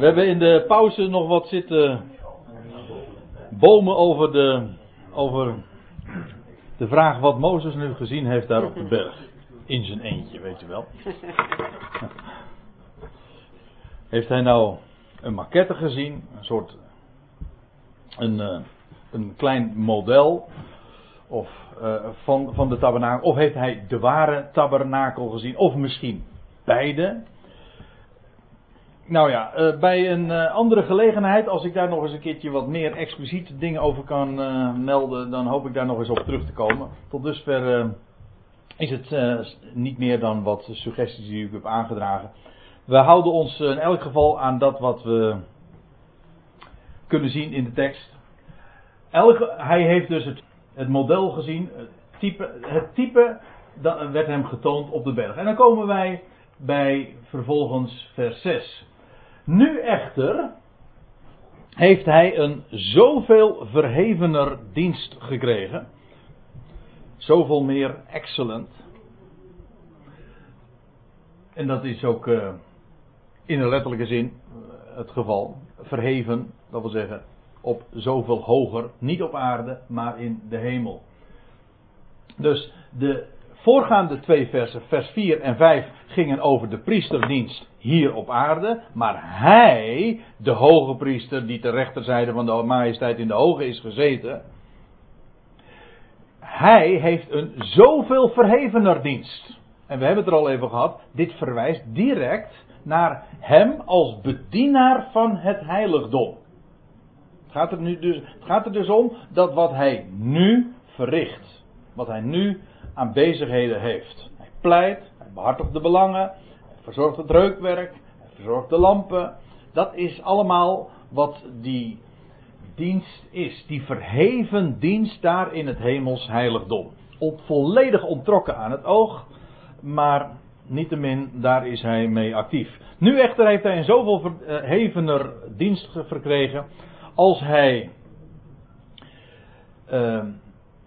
We hebben in de pauze nog wat zitten bomen over de, over de vraag wat Mozes nu gezien heeft daar op de berg. In zijn eentje, weet je wel. Heeft hij nou een maquette gezien? Een soort. Een, eh, een klein model. Of uh, van, van de tabernakel. Of heeft hij de ware tabernakel gezien? Of misschien beide. Nou ja, uh, bij een uh, andere gelegenheid, als ik daar nog eens een keertje wat meer expliciete dingen over kan melden, dan hoop ik daar nog eens op terug te komen. Tot dusver is het niet meer dan wat suggesties die ik heb aangedragen. We houden ons in elk geval aan dat wat we kunnen zien in de tekst. Elke, hij heeft dus het, het model gezien, het type, het type dat werd hem getoond op de berg. En dan komen wij bij vervolgens vers 6. Nu echter heeft hij een zoveel verhevener dienst gekregen. Zoveel meer excellent. En dat is ook uh, in de letterlijke zin uh, het geval. Verheven, dat wil zeggen op zoveel hoger. Niet op aarde, maar in de hemel. Dus de voorgaande twee versen, vers 4 en 5, gingen over de priesterdienst hier op aarde. Maar hij, de hoge priester die ter rechterzijde van de majesteit in de hoge is gezeten. Hij heeft een zoveel verhevener dienst. En we hebben het er al even gehad. Dit verwijst direct naar hem als bedienaar van het heiligdom. Het gaat er, nu dus, het gaat er dus om dat wat hij nu verricht. Wat hij nu aan bezigheden heeft. Hij pleit, hij behartigt de belangen, verzorgt het reukwerk, verzorgt de lampen. Dat is allemaal wat die dienst is. Die verheven dienst daar in het hemels heiligdom. Op, volledig ontrokken aan het oog, maar niettemin, daar is hij mee actief. Nu echter heeft hij een zoveel verhevener dienst verkregen als hij uh,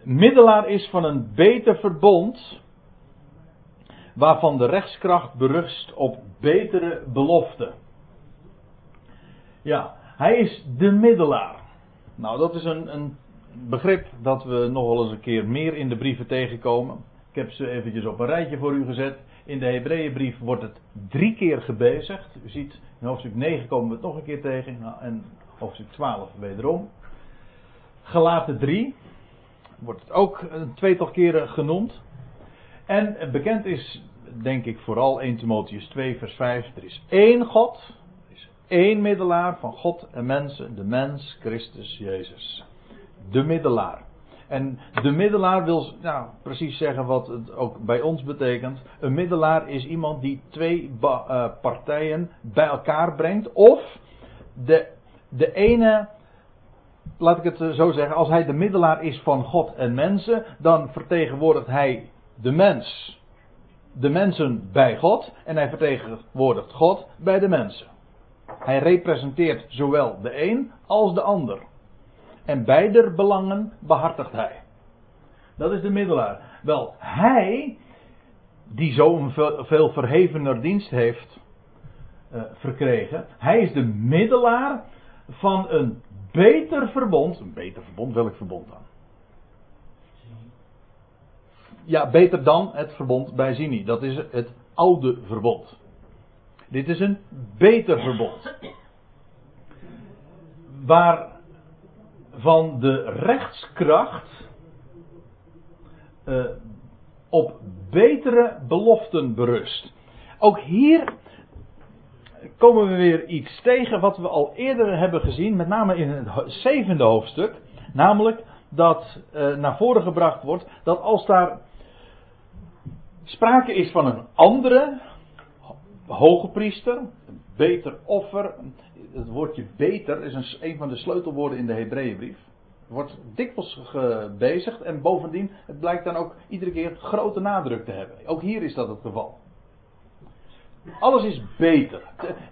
middelaar is van een beter verbond, waarvan de rechtskracht berust op betere beloften. Ja, hij is de middelaar. Nou, dat is een, een begrip dat we nog wel eens een keer meer in de brieven tegenkomen. Ik heb ze eventjes op een rijtje voor u gezet. In de Hebreeënbrief wordt het drie keer gebezigd. U ziet, in hoofdstuk 9 komen we het nog een keer tegen. Nou, en hoofdstuk 12 wederom. Gelaten 3 wordt het ook een tweetal keren genoemd. En bekend is, denk ik, vooral 1 Timotheus 2, vers 5. Er is één God. Er is één middelaar van God en mensen. De mens, Christus Jezus. De middelaar. En de middelaar wil nou, precies zeggen wat het ook bij ons betekent. Een middelaar is iemand die twee uh, partijen bij elkaar brengt. Of de, de ene laat ik het eh, zo zeggen, als hij de middelaar is van God en mensen, dan vertegenwoordigt hij de mens, de mensen bij God en hij vertegenwoordigt God bij de mensen. Hij representeert zowel de een als de ander. En beider belangen behartigt hij. Dat is de middelaar. Wel, hij, die zo'n veel verhevener dienst heeft uh, verkregen, hij is de middelaar van een beter verbond. Een beter verbond, welk verbond dan? Ja, beter dan het verbond bij Zini. Dat is het oude verbond. Dit is een beter verbond. Waarvan de rechtskracht uh, op betere beloften berust. Ook hier komen we weer iets tegen wat we al eerder hebben gezien, met name in het zevende hoofdstuk. Namelijk dat uh, naar voren gebracht wordt dat als daar sprake is van een andere hoge priester, een beter offer. Het woordje beter is een, een van de sleutelwoorden in de Hebreeënbrief. Wordt dikwijls gebezigd en bovendien, het blijkt dan ook iedere keer grote nadruk te hebben. Ook hier is dat het geval. Alles is beter.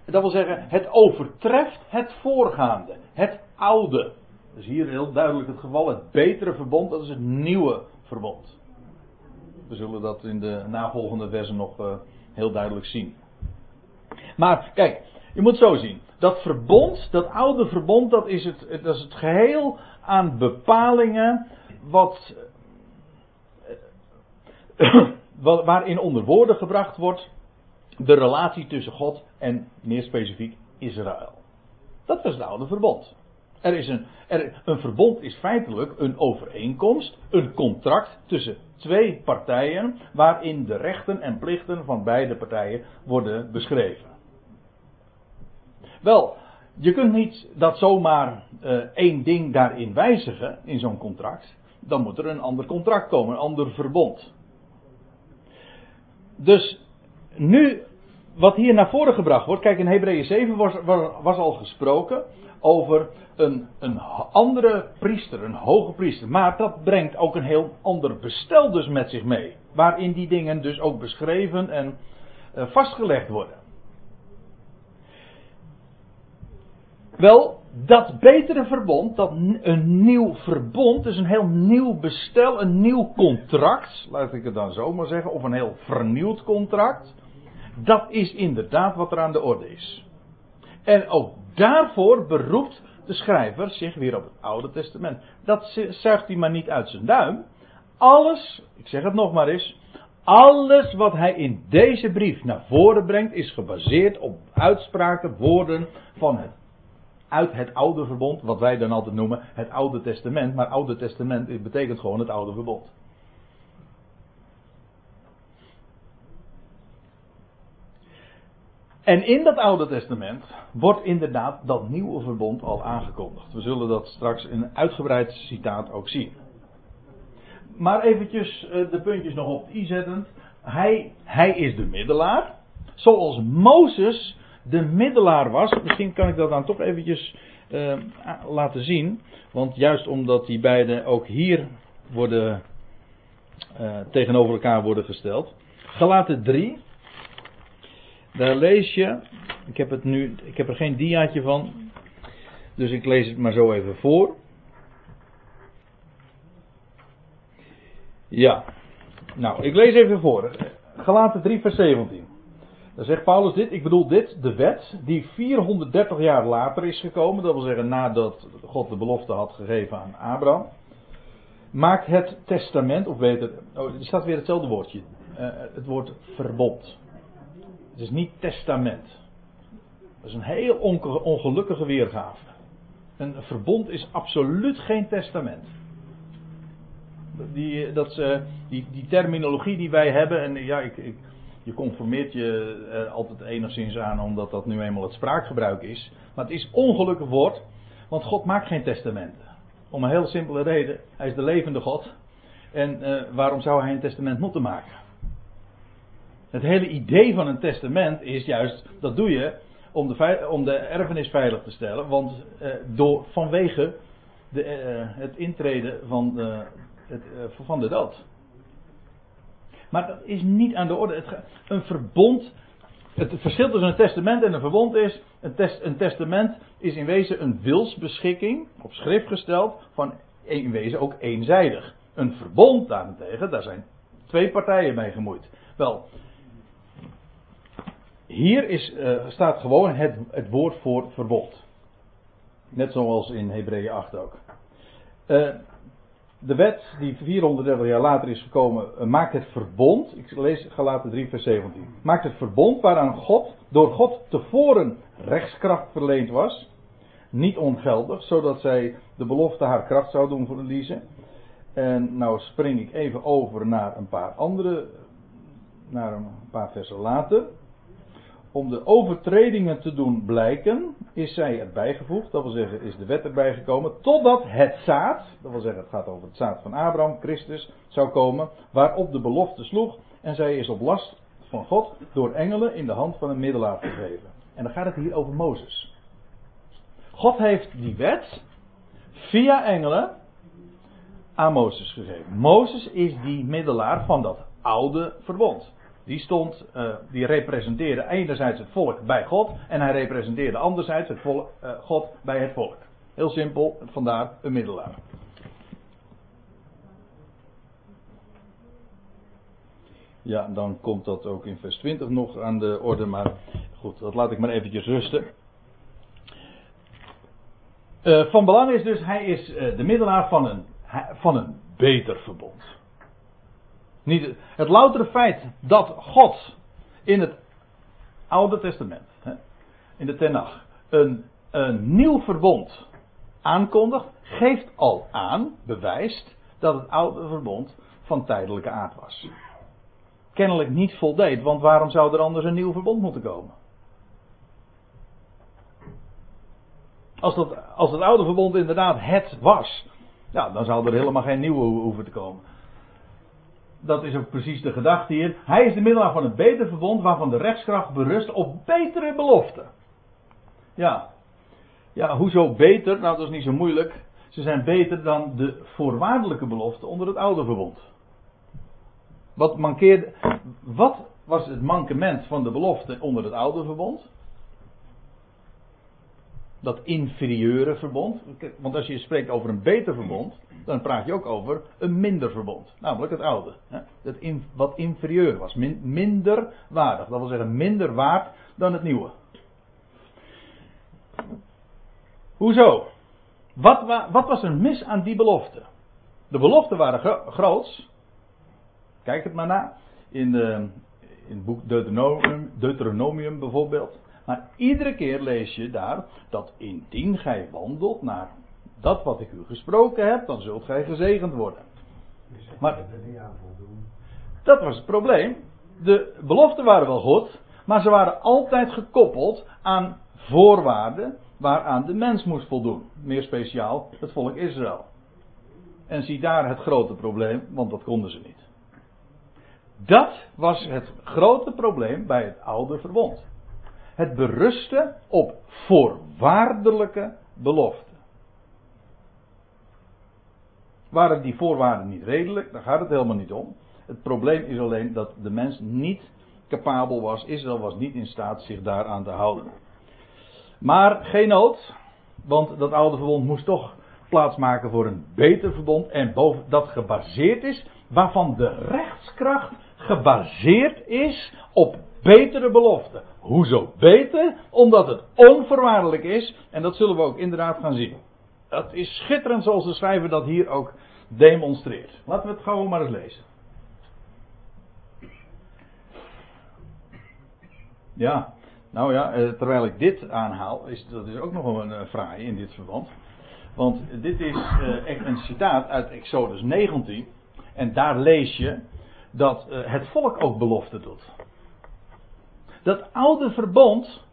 Dat wil zeggen, het overtreft het voorgaande, het oude. Dus hier heel duidelijk het geval. Het betere verbond, dat is het nieuwe verbond. We zullen dat in de navolgende versen nog uh, heel duidelijk zien. Maar kijk, je moet zo zien. dat verbond, dat oude verbond, dat is het, dat is het geheel aan bepalingen wat, waarin onder woorden gebracht wordt de relatie tussen God en meer specifiek Israël. Dat was het oude verbond. Er is een, een verbond is feitelijk een overeenkomst, een contract tussen twee partijen, waarin de rechten en plichten van beide partijen worden beschreven. Wel, je kunt niet dat zomaar uh, één ding daarin wijzigen, in zo'n contract. Dan moet er een ander contract komen, een ander verbond. Dus nu, wat hier naar voren gebracht wordt, kijk in Hebreeën 7 was, was, was al gesproken over een, een andere priester, een hoge priester. Maar dat brengt ook een heel ander bestel dus met zich mee. Waarin die dingen dus ook beschreven en uh, vastgelegd worden. Wel, dat betere verbond, dat een nieuw verbond, dus een heel nieuw bestel, een nieuw contract, laat ik het dan zo maar zeggen, of een heel vernieuwd contract, dat is inderdaad wat er aan de orde is. En ook daarvoor beroept de schrijver zich weer op het Oude Testament. Dat zuigt hij maar niet uit zijn duim. Alles, ik zeg het nog maar eens, alles wat hij in deze brief naar voren brengt is gebaseerd op uitspraken, woorden van het uit het oude verbond, wat wij dan altijd noemen het Oude Testament. Maar Oude Testament betekent gewoon het Oude Verbond. En in dat Oude Testament wordt inderdaad dat nieuwe verbond al aangekondigd. We zullen dat straks in een uitgebreid citaat ook zien. Maar eventjes eh, de puntjes nog op i zettend. Hij, hij is de middelaar. Zoals Mozes de middelaar was. Misschien kan ik dat dan toch eventjes uh, laten zien. Want juist omdat die beide ook hier worden uh, tegenover elkaar worden gesteld. Galaten 3. Daar lees je. Ik heb, het nu, ik heb er geen diaatje van. Dus ik lees het maar zo even voor. Ja. Nou, ik lees even voor. Galaten 3, vers 17. Dan zegt Paulus dit, ik bedoel dit, de wet die 430 jaar later is gekomen, dat wil zeggen nadat God de belofte had gegeven aan Abraham, maakt het testament, of beter, oh, er staat weer hetzelfde woordje, uh, het woord verbond. Is niet testament. Dat is een heel ongelukkige weergave. Een verbond is absoluut geen testament. Die, dat, uh, die, die terminologie die wij hebben, en ja, ik, ik je conformeert je er altijd enigszins aan omdat dat nu eenmaal het spraakgebruik is. Maar het is ongelukkig woord, want God maakt geen testamenten. Om een heel simpele reden. Hij is de levende God. En uh, waarom zou hij een testament moeten maken? Het hele idee van een testament is juist, dat doe je om de, om de erfenis veilig te stellen. Want uh, door, vanwege de, uh, het intreden van het, van de dood. Maar dat is niet aan de orde. Het, een verbond. Het verschil tussen een testament en een verbond is. Een, een testament is in wezen een wilsbeschikking. Op schrift gesteld. Van in wezen ook eenzijdig. Een verbond daarentegen. Daar zijn twee partijen mee gemoeid. Wel. Hier is, uh, staat gewoon het, het woord voor verbond. Net zoals in Hebreeën 8 ook. Uh, de wet die 430 jaar later is gekomen, eh, maakt het verbond. Ik lees Galaten 3, vers 17. Maakt het verbond waaraan God, door God tevoren rechtskracht verleend was. Niet ongeldig, zodat zij de belofte haar kracht zou doen verliezen. En nou spring ik even over naar een paar andere, naar een paar versen later om de overtredingen te doen blijken, is zij erbij gevoegd. Dat wil zeggen, is de wet erbij gekomen. Totdat het zaad, dat wil zeggen, het gaat over het zaad van Abraham, Christus, zou komen. Waarop de belofte sloeg. En zij is op last van God door engelen in de hand van een middelaar gegeven. En dan gaat het hier over Mozes. God heeft die wet via engelen aan Mozes gegeven. Mozes is die middelaar van dat oude verbond. Die stond, uh, die representeerde enerzijds het volk bij God en hij representeerde anderzijds het volk, uh, God bij het volk. Heel simpel, vandaar een middelaar. Ja, dan komt dat ook in vers 20 nog aan de orde, maar goed, dat laat ik maar eventjes rusten. Uh, van belang is dus, hij is de middelaar van een, van een beter verbond. Niet, het loutere feit dat God in het Oude Testament, in de Tenach, een, een nieuw verbond aankondigt, geeft al aan, bewijst, dat het oude verbond van tijdelijke aard was. Kennelijk niet voldeed, want waarom zou er anders een nieuw verbond moeten komen? Als, dat, als het oude verbond inderdaad het was, ja, dan zou er helemaal geen nieuwe hoeven te komen. Dat is ook precies de gedachte hier. Hij is de middelaar van een beter verbond waarvan de rechtskracht berust op betere beloften. Ja. Ja, hoezo beter? Nou, dat is niet zo moeilijk. Ze zijn beter dan de voorwaardelijke beloften onder het oude verbond. Wat mankeerde. Wat was het mankement van de belofte onder het oude verbond? Dat inferieure verbond. Want als je spreekt over een beter verbond, dan praat je ook over een minder verbond. Namelijk het oude. Het in, wat inferieur was. minder waardig. Dat wil zeggen minder waard dan het nieuwe. Hoezo? Wat, wat was er mis aan die belofte? De beloften waren groots. Kijk het maar na. In, de, in het boek Deuteronomium, Deuteronomium bijvoorbeeld. Maar iedere keer lees je daar dat indien gij wandelt naar dat wat ik u gesproken heb, dan zult gij gezegend worden. Maar dat was het probleem. De beloften waren wel goed, maar ze waren altijd gekoppeld aan voorwaarden waaraan de mens moest voldoen. Meer speciaal het volk Israël. En zie daar het grote probleem, want dat konden ze niet. Dat was het grote probleem bij het oude verbond. Het berustte op voorwaardelijke beloften. Waren die voorwaarden niet redelijk, daar gaat het helemaal niet om. Het probleem is alleen dat de mens niet capabel was, Israël was niet in staat zich daaraan te houden. Maar geen nood, want dat oude verbond moest toch plaatsmaken voor een beter verbond en boven, dat gebaseerd is, waarvan de rechtskracht gebaseerd is op betere beloften. Hoezo beter? Omdat het onvoorwaardelijk is en dat zullen we ook inderdaad gaan zien. Dat is schitterend zoals de schrijver dat hier ook demonstreert. Laten we het gewoon maar eens lezen. Ja, nou ja, eh, terwijl ik dit aanhaal, is dat is ook nog een fraai eh, in dit verband. Want dit is eh, echt een citaat uit Exodus 19. En daar lees je dat het volk ook belofte doet. Dat oude verbond,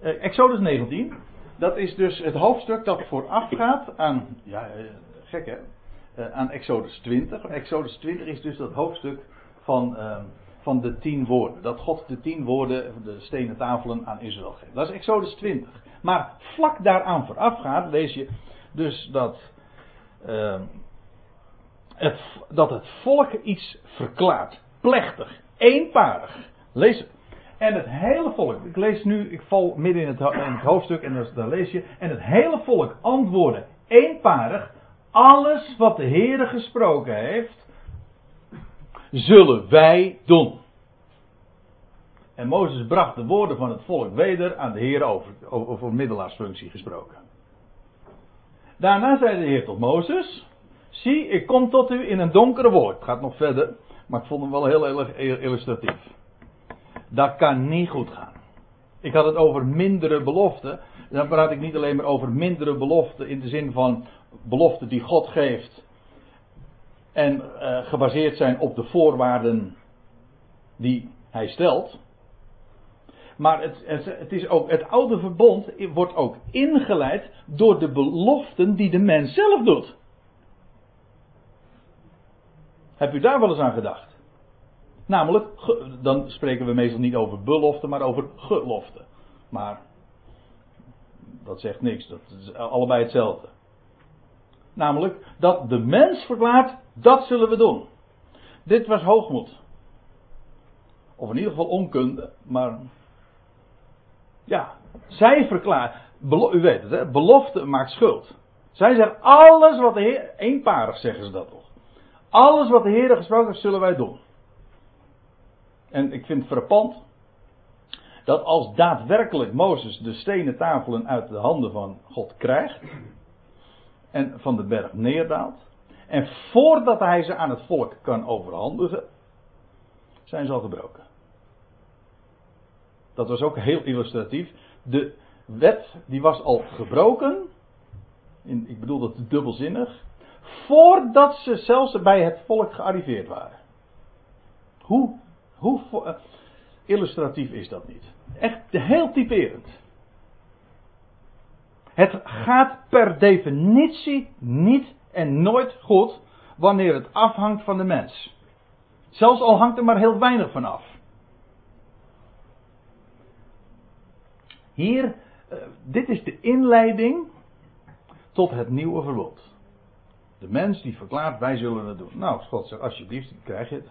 Exodus 19, dat is dus het hoofdstuk dat voorafgaat aan, ja, gek hè, aan Exodus 20. Exodus 20 is dus dat hoofdstuk van ehm, van de tien woorden. Dat God de tien woorden, de stenen tafelen aan Israël geeft. Dat is Exodus 20. Maar vlak daaraan voorafgaat, lees je dus dat, uh, het, dat het volk iets verklaart. Plechtig, eenparig. Lees het. En het hele volk, ik lees nu, ik val midden in het, in het hoofdstuk en daar lees je. En het hele volk antwoordde eenparig. Alles wat de Heere gesproken heeft, zullen wij doen. En Mozes bracht de woorden van het volk weder aan de Heer over, over middelaarsfunctie gesproken. Daarna zei de Heer tot Mozes: Zie, ik kom tot u in een donkere woord. Het gaat nog verder, maar ik vond hem wel heel illustratief. Dat kan niet goed gaan. Ik had het over mindere beloften. Dan praat ik niet alleen maar over mindere beloften in de zin van beloften die God geeft en uh, gebaseerd zijn op de voorwaarden die hij stelt. Maar het, het, is ook, het oude verbond wordt ook ingeleid door de beloften die de mens zelf doet. Heb u daar wel eens aan gedacht? Namelijk, dan spreken we meestal niet over beloften, maar over geloften. Maar dat zegt niks, dat is allebei hetzelfde. Namelijk dat de mens verklaart, dat zullen we doen. Dit was hoogmoed. Of in ieder geval onkunde, maar ja, zij verklaart, u weet het, hè, belofte maakt schuld. Zij zeggen alles wat de Heer, eenparig zeggen ze dat toch. Alles wat de Heer gesproken heeft, zullen wij doen. En ik vind het frappant. dat als daadwerkelijk Mozes de stenen tafelen uit de handen van God krijgt en van de berg neerdaalt, en voordat hij ze aan het volk kan overhandigen, zijn ze al gebroken. Dat was ook heel illustratief. De wet die was al gebroken. In, ik bedoel dat dubbelzinnig. Voordat ze zelfs bij het volk gearriveerd waren. Hoe, hoe uh, illustratief is dat niet? Echt heel typerend. Het gaat per definitie niet en nooit goed wanneer het afhangt van de mens. Zelfs al hangt er maar heel weinig van af. Hier, uh, dit is de inleiding tot het nieuwe verbod. De mens die verklaart, wij zullen het doen. Nou, God zegt, alsjeblieft, krijg je het.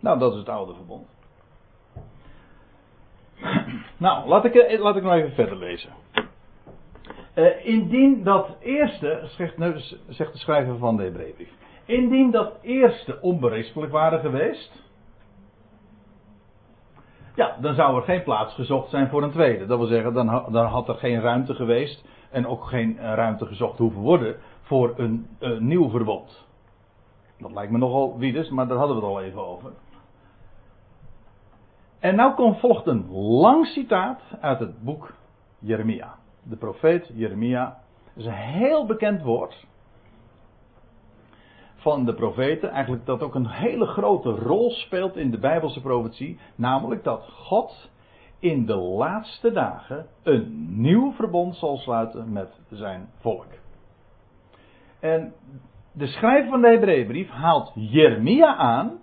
Nou, dat is het oude verbond. Nou, laat ik, eh, laat ik nog even verder lezen. Uh, indien dat eerste, zegt, zegt de schrijver van de Hebreeënbrief, indien dat eerste onberispelijk waren geweest, ja, dan zou er geen plaats gezocht zijn voor een tweede. Dat wil zeggen, dan, dan had er geen ruimte geweest en ook geen eh, ruimte gezocht hoeven worden voor een, een nieuw verbond. Dat lijkt me nogal wieders, maar daar hadden we het al even over. En nou komt volgt een lang citaat uit het boek Jeremia. De profeet Jeremia. Is een heel bekend woord. Van de profeten. Eigenlijk dat ook een hele grote rol speelt in de Bijbelse profetie. Namelijk dat God in de laatste dagen een nieuw verbond zal sluiten met zijn volk. En de schrijver van de Hebreeënbrief haalt Jeremia aan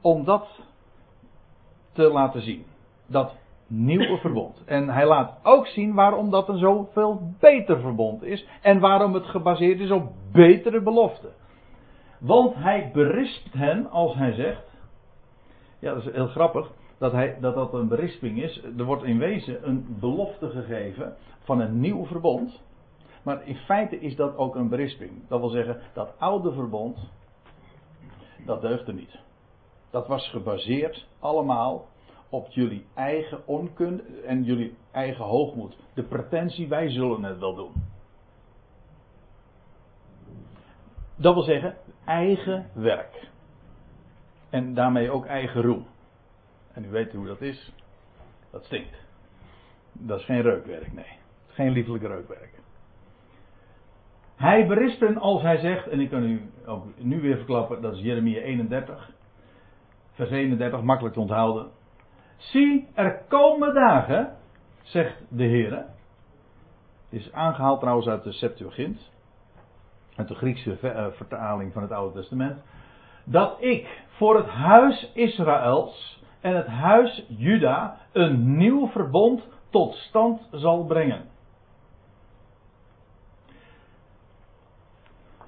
om dat te laten zien. Dat nieuwe verbond. En hij laat ook zien waarom dat een zoveel beter verbond is. En waarom het gebaseerd is op betere beloften. Want hij berispt hen als hij zegt. Ja, dat is heel grappig dat, hij, dat dat een berisping is. Er wordt in wezen een belofte gegeven van een nieuw verbond. Maar in feite is dat ook een berisping. Dat wil zeggen, dat oude verbond, dat deugde niet. Dat was gebaseerd allemaal op jullie eigen onkunde en jullie eigen hoogmoed. De pretentie, wij zullen het wel doen. Dat wil zeggen, eigen werk. En daarmee ook eigen roem. En u weet hoe dat is. Dat stinkt. Dat is geen reukwerk, nee. Geen liefelijk reukwerk. Hij berispt hen als hij zegt, en ik kan u ook nu weer verklappen, dat is Jeremia 31, vers 31, makkelijk te onthouden. Zie, er komen dagen, zegt de Heer. Het is aangehaald trouwens uit de Septuagint, uit de Griekse eh, vertaling van het Oude Testament. Dat ik voor het huis Israëls en het huis Juda een nieuw verbond tot stand zal brengen.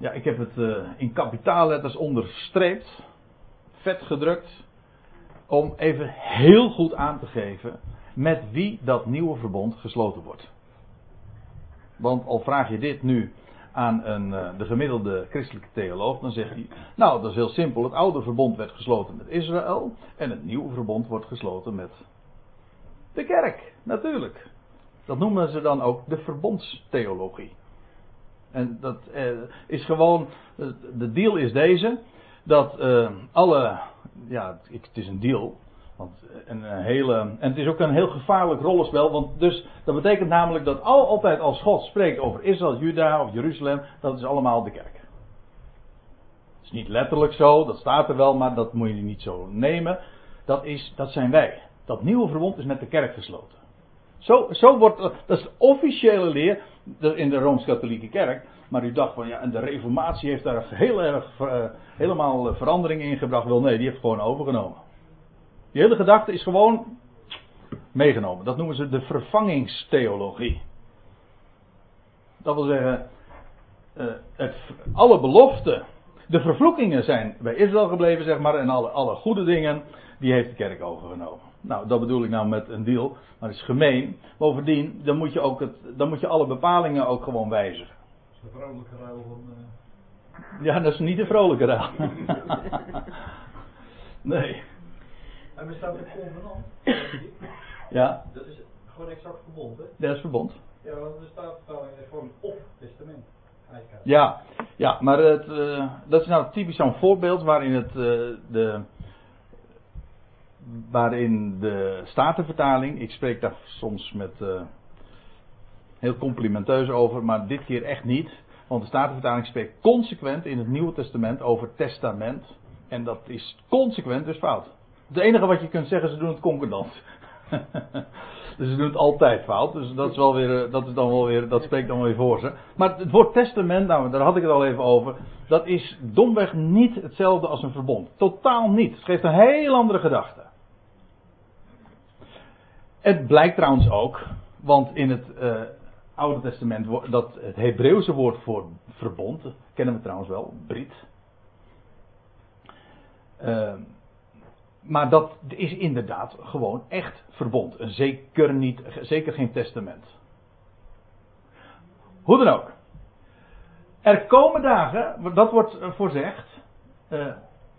Ja, ik heb het uh, in kapitaalletters onderstreept, vet gedrukt, om even heel goed aan te geven met wie dat nieuwe verbond gesloten wordt. Want al vraag je dit nu aan een, uh, de gemiddelde christelijke theoloog, dan zegt hij: Nou, dat is heel simpel. Het oude verbond werd gesloten met Israël. En het nieuwe verbond wordt gesloten met de kerk, natuurlijk. Dat noemen ze dan ook de verbondstheologie. En dat eh, is gewoon, de deal is deze, dat eh, alle, ja, het is een deal, want een hele, en het is ook een heel gevaarlijk rollenspel, want dus, dat betekent namelijk dat al, altijd als God spreekt over Israël, Juda of Jeruzalem, dat is allemaal de kerk. Het is niet letterlijk zo, dat staat er wel, maar dat moet je niet zo nemen. Dat, is, dat zijn wij. Dat nieuwe verbond is met de kerk gesloten. Zo, zo wordt, dat is de officiële leer in de Rooms-Katholieke Kerk. Maar u dacht van ja, en de Reformatie heeft daar heel erg, uh, helemaal verandering in gebracht. Wel nee, die heeft gewoon overgenomen. Die hele gedachte is gewoon meegenomen. Dat noemen ze de vervangingstheologie. Dat wil zeggen, het, alle beloften, de vervloekingen zijn bij Israël gebleven, zeg maar, en alle, alle goede dingen, die heeft de kerk overgenomen. Nou, dat bedoel ik nou met een deal, maar het is gemeen. Bovendien, dan moet je, ook het, dan moet je alle bepalingen ook gewoon wijzigen. Dat is een vrolijke ruil van. Uh... Ja, dat is niet een vrolijke ruil. nee. En er staat een convenant. Ja, Dat is gewoon exact verbond, hè? dat is verbond. Ja, want er staat vertaling is gewoon of testament. Ja, ja maar het, eh, dat is nou typisch zo'n voorbeeld waarin het, eh, de, waarin de Statenvertaling, ik spreek daar soms met eh, heel complimenteus over, maar dit keer echt niet. Want de Statenvertaling spreekt consequent in het Nieuwe Testament over testament. En dat is consequent dus fout. Het enige wat je kunt zeggen, ze doen het concordant. dus ze doen het altijd fout. Dus dat is, wel weer, eh, dat is dan wel weer, dat spreekt dan wel weer voor ze. Maar het woord testament, nou daar had ik het al even over. Dat is domweg niet hetzelfde als een verbond. Totaal niet. Het geeft een heel andere gedachte. Het blijkt trouwens ook, want in het eh, Oude Testament, dat het Hebreeuwse woord voor verbond, kennen we trouwens wel, Brit. Eh, maar dat is inderdaad gewoon echt verbond. Zeker, niet, zeker geen testament. Hoe dan ook. Er komen dagen, dat wordt eh, voorzegd, eh,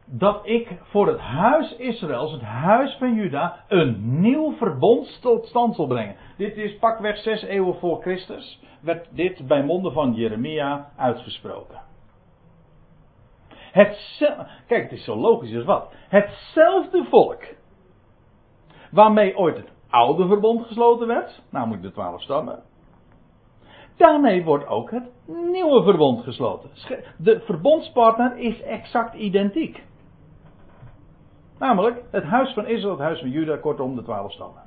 dat ik voor het huis Israëls, het huis van Juda, een nieuw verbond tot stand zal brengen. Dit is pakweg zes eeuwen voor Christus, werd dit bij monden van Jeremia uitgesproken. Hetzelfde, kijk, het is zo logisch als wat. Hetzelfde volk waarmee ooit het oude verbond gesloten werd, namelijk de twaalf stammen. Daarmee wordt ook het nieuwe verbond gesloten. De verbondspartner is exact identiek. Namelijk het huis van Israël, het huis van Juda, kortom de twaalf stammen.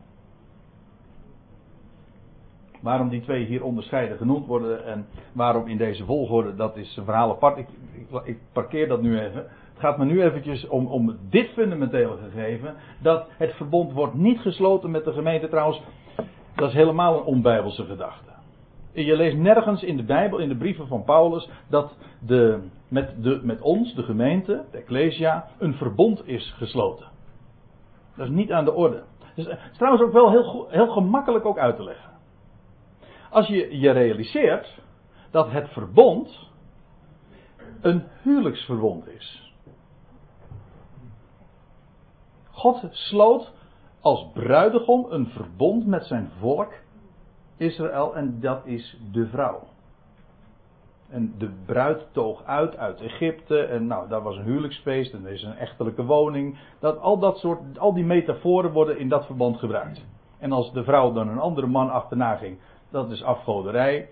Waarom die twee hier onderscheiden genoemd worden en waarom in deze volgorde, dat is een verhaal apart. Ik, ik, ik parkeer dat nu even. Het gaat me nu eventjes om, om dit fundamentele gegeven. Dat het verbond wordt niet gesloten met de gemeente trouwens. Dat is helemaal een onbijbelse gedachte. Je leest nergens in de Bijbel, in de brieven van Paulus, dat de, met, de, met ons, de gemeente, de Ecclesia, een verbond is gesloten. Dat is niet aan de orde. Dus, het is trouwens ook wel heel, heel gemakkelijk ook uit te leggen. Als je je realiseert dat het verbond een huwelijksverbond is. God sloot als bruidegom een verbond met zijn volk Israël en dat is de vrouw. En de bruid toog uit uit Egypte en nou, daar was een huwelijksfeest en er is een echtelijke woning. Dat, al dat soort, al die metaforen worden in dat verband gebruikt. En als de vrouw dan een andere man achterna ging, dat is afgoderij.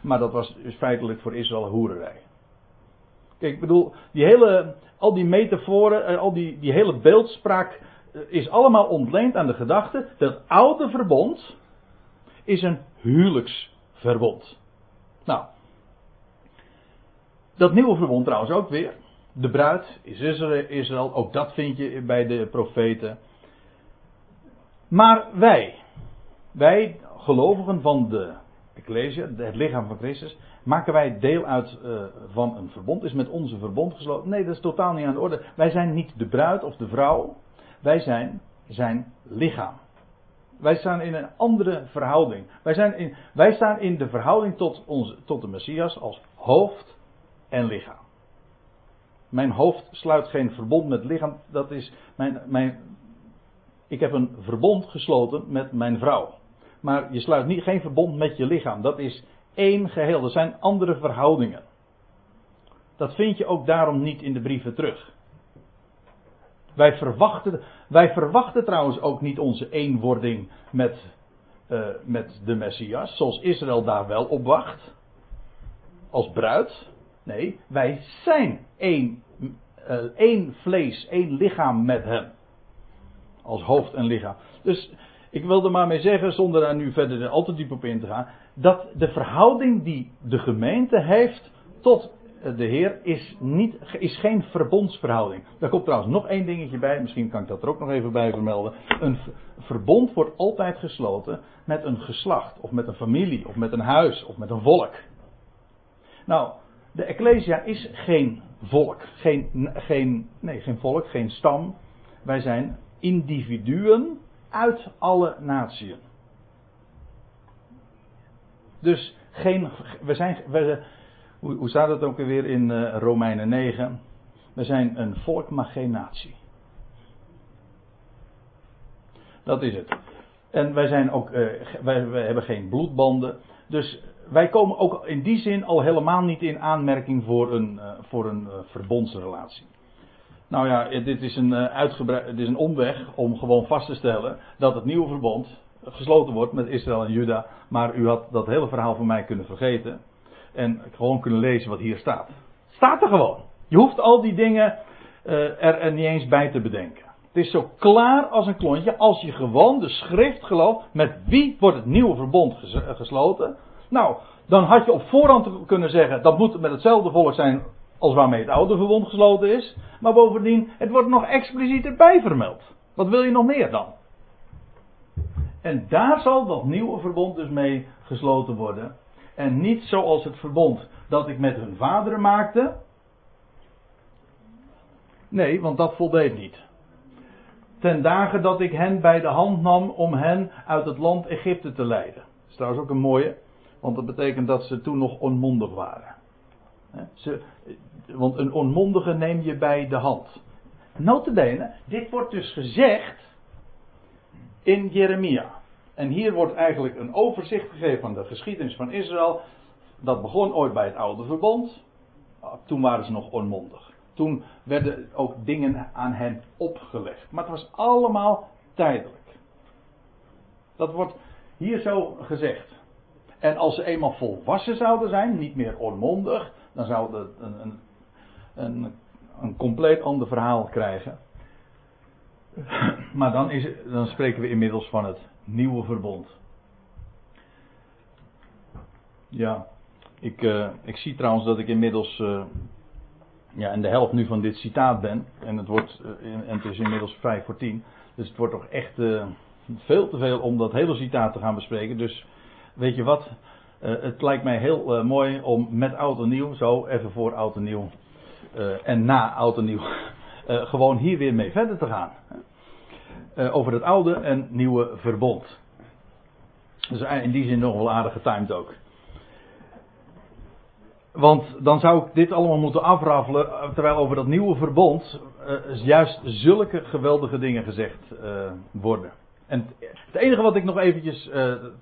Maar dat was dus feitelijk voor Israël hoererij. Kijk, ik bedoel, die hele, al die metaforen, eh, al die, die hele beeldspraak eh, is allemaal ontleend aan de gedachte dat oude verbond is een huwelijksverbond. Nou, dat nieuwe verbond trouwens ook weer. De bruid is Israël, ook dat vind je bij de profeten. Maar wij, wij gelovigen van de Ecclesia, het lichaam van Christus, maken wij deel uit eh, van een verbond? Is met onze verbond gesloten? Nee, dat is totaal niet aan de orde. Wij zijn niet de bruid of de vrouw, wij zijn zijn lichaam. Wij staan in een andere verhouding. Wij, zijn in, wij staan in de verhouding tot, onze, tot de Messias als hoofd en lichaam. Mijn hoofd sluit geen verbond met lichaam. Dat is mijn, mijn, ik heb een verbond gesloten met mijn vrouw. Maar je sluit niet, geen verbond met je lichaam. Dat is één geheel. Er zijn andere verhoudingen. Dat vind je ook daarom niet in de brieven terug. Wij verwachten, wij verwachten trouwens ook niet onze eenwording met, uh, met de Messias, zoals Israël daar wel op wacht. Als bruid. Nee, wij zijn één, uh, één vlees, één lichaam met hem. Als hoofd en lichaam. Dus ik wil er maar mee zeggen, zonder daar nu verder al te diep op in te gaan, dat de verhouding die de gemeente heeft tot de Heer is, niet, is geen verbondsverhouding. Daar komt trouwens nog één dingetje bij, misschien kan ik dat er ook nog even bij vermelden. Een verbond wordt altijd gesloten met een geslacht, of met een familie, of met een huis, of met een volk. Nou, de Ecclesia is geen volk, geen, geen, nee, geen volk, geen stam. Wij zijn individuen uit alle naties. Dus geen, we zijn, we, hoe, staat het ook weer in uh, Romeinen 9? We zijn een volk, maar geen natie. Dat is het. En wij zijn ook, uh, wij, hebben geen bloedbanden. Dus wij komen ook in die zin al helemaal niet in aanmerking voor een, uh, voor een verbondsrelatie. Nou ja, dit is, een, uitgebreid, dit is een omweg om gewoon vast te stellen dat het nieuwe verbond gesloten wordt met Israël en Juda. Maar u had dat hele verhaal van mij kunnen vergeten. En gewoon kunnen lezen wat hier staat. Staat er gewoon. Je hoeft al die dingen uh, er, niet eens bij te bedenken. Het is zo klaar als een klontje als je gewoon de schrift gelooft. Met wie wordt het nieuwe verbond gesloten? Nou, dan had je op voorhand kunnen zeggen dat moet met hetzelfde volk zijn als waarmee het oude verbond gesloten is. Maar bovendien, het wordt nog expliciet erbij vermeld. Wat wil je nog meer dan? En daar zal dat nieuwe verbond dus mee gesloten worden. En niet zoals het verbond dat ik met hun vaderen maakte. Nee, want dat voldeed niet. Ten dagen dat ik hen bij de hand nam om hen uit het land Egypte te leiden. Dat is trouwens ook een mooie, want dat betekent dat ze toen nog onmondig waren. Ze, want een onmondige neem je bij de hand. Notabene, dit wordt dus gezegd in Jeremia. En hier wordt eigenlijk een overzicht gegeven van de geschiedenis van Israël. Dat begon ooit bij het oude verbond. Toen waren ze nog onmondig. Toen werden ook dingen aan hen opgelegd. Maar het was allemaal tijdelijk. Dat wordt hier zo gezegd. En als ze eenmaal volwassen zouden zijn, niet meer onmondig, dan zou het een, een, een, een compleet ander verhaal krijgen. Maar dan, is, dan spreken we inmiddels van het nieuwe verbond. Ja, ik, uh, ik zie trouwens dat ik inmiddels uh, ja, in de helft nu van dit citaat ben. En het, wordt, uh, en het is inmiddels vijf voor tien. Dus het wordt toch echt veel te veel om dat hele citaat te gaan bespreken. Dus weet je wat? het lijkt mij heel mooi om met oud en nieuw, zo even voor oud en nieuw en na oud en nieuw, gewoon hier weer mee verder te gaan uh, over het oude en nieuwe verbond. Dus in die zin nog wel aardig getimed ook. Want dan zou ik dit allemaal moeten afraffelen, eh, terwijl over dat nieuwe verbond juist zulke geweldige dingen gezegd worden. En het enige wat ik nog eventjes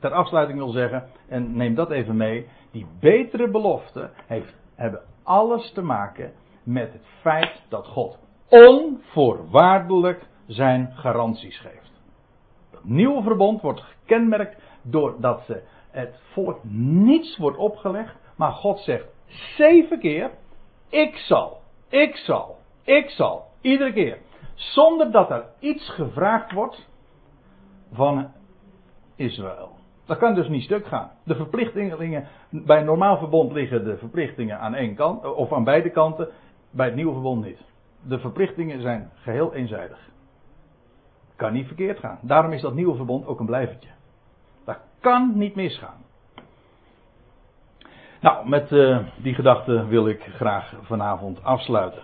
ter afsluiting wil zeggen, en neem dat even mee, die betere belofte heeft, hebben alles te maken met het feit dat God onvoorwaardelijk zijn garanties geeft. Het nieuwe verbond wordt gekenmerkt doordat ze het volk niets wordt opgelegd, maar God zegt zeven keer: Ik zal, ik zal, ik zal. Iedere keer. Zonder dat er iets gevraagd wordt van Israël. Dat kan dus niet stuk gaan. De verplichtingen, bij een normaal verbond liggen de verplichtingen aan één kant, of aan beide kanten, bij het nieuwe verbond niet. De verplichtingen zijn geheel eenzijdig. Kan niet verkeerd gaan. Daarom is dat nieuwe verbond ook een blijvertje. Dat kan niet misgaan. Nou, met uh, die gedachte wil ik graag vanavond afsluiten.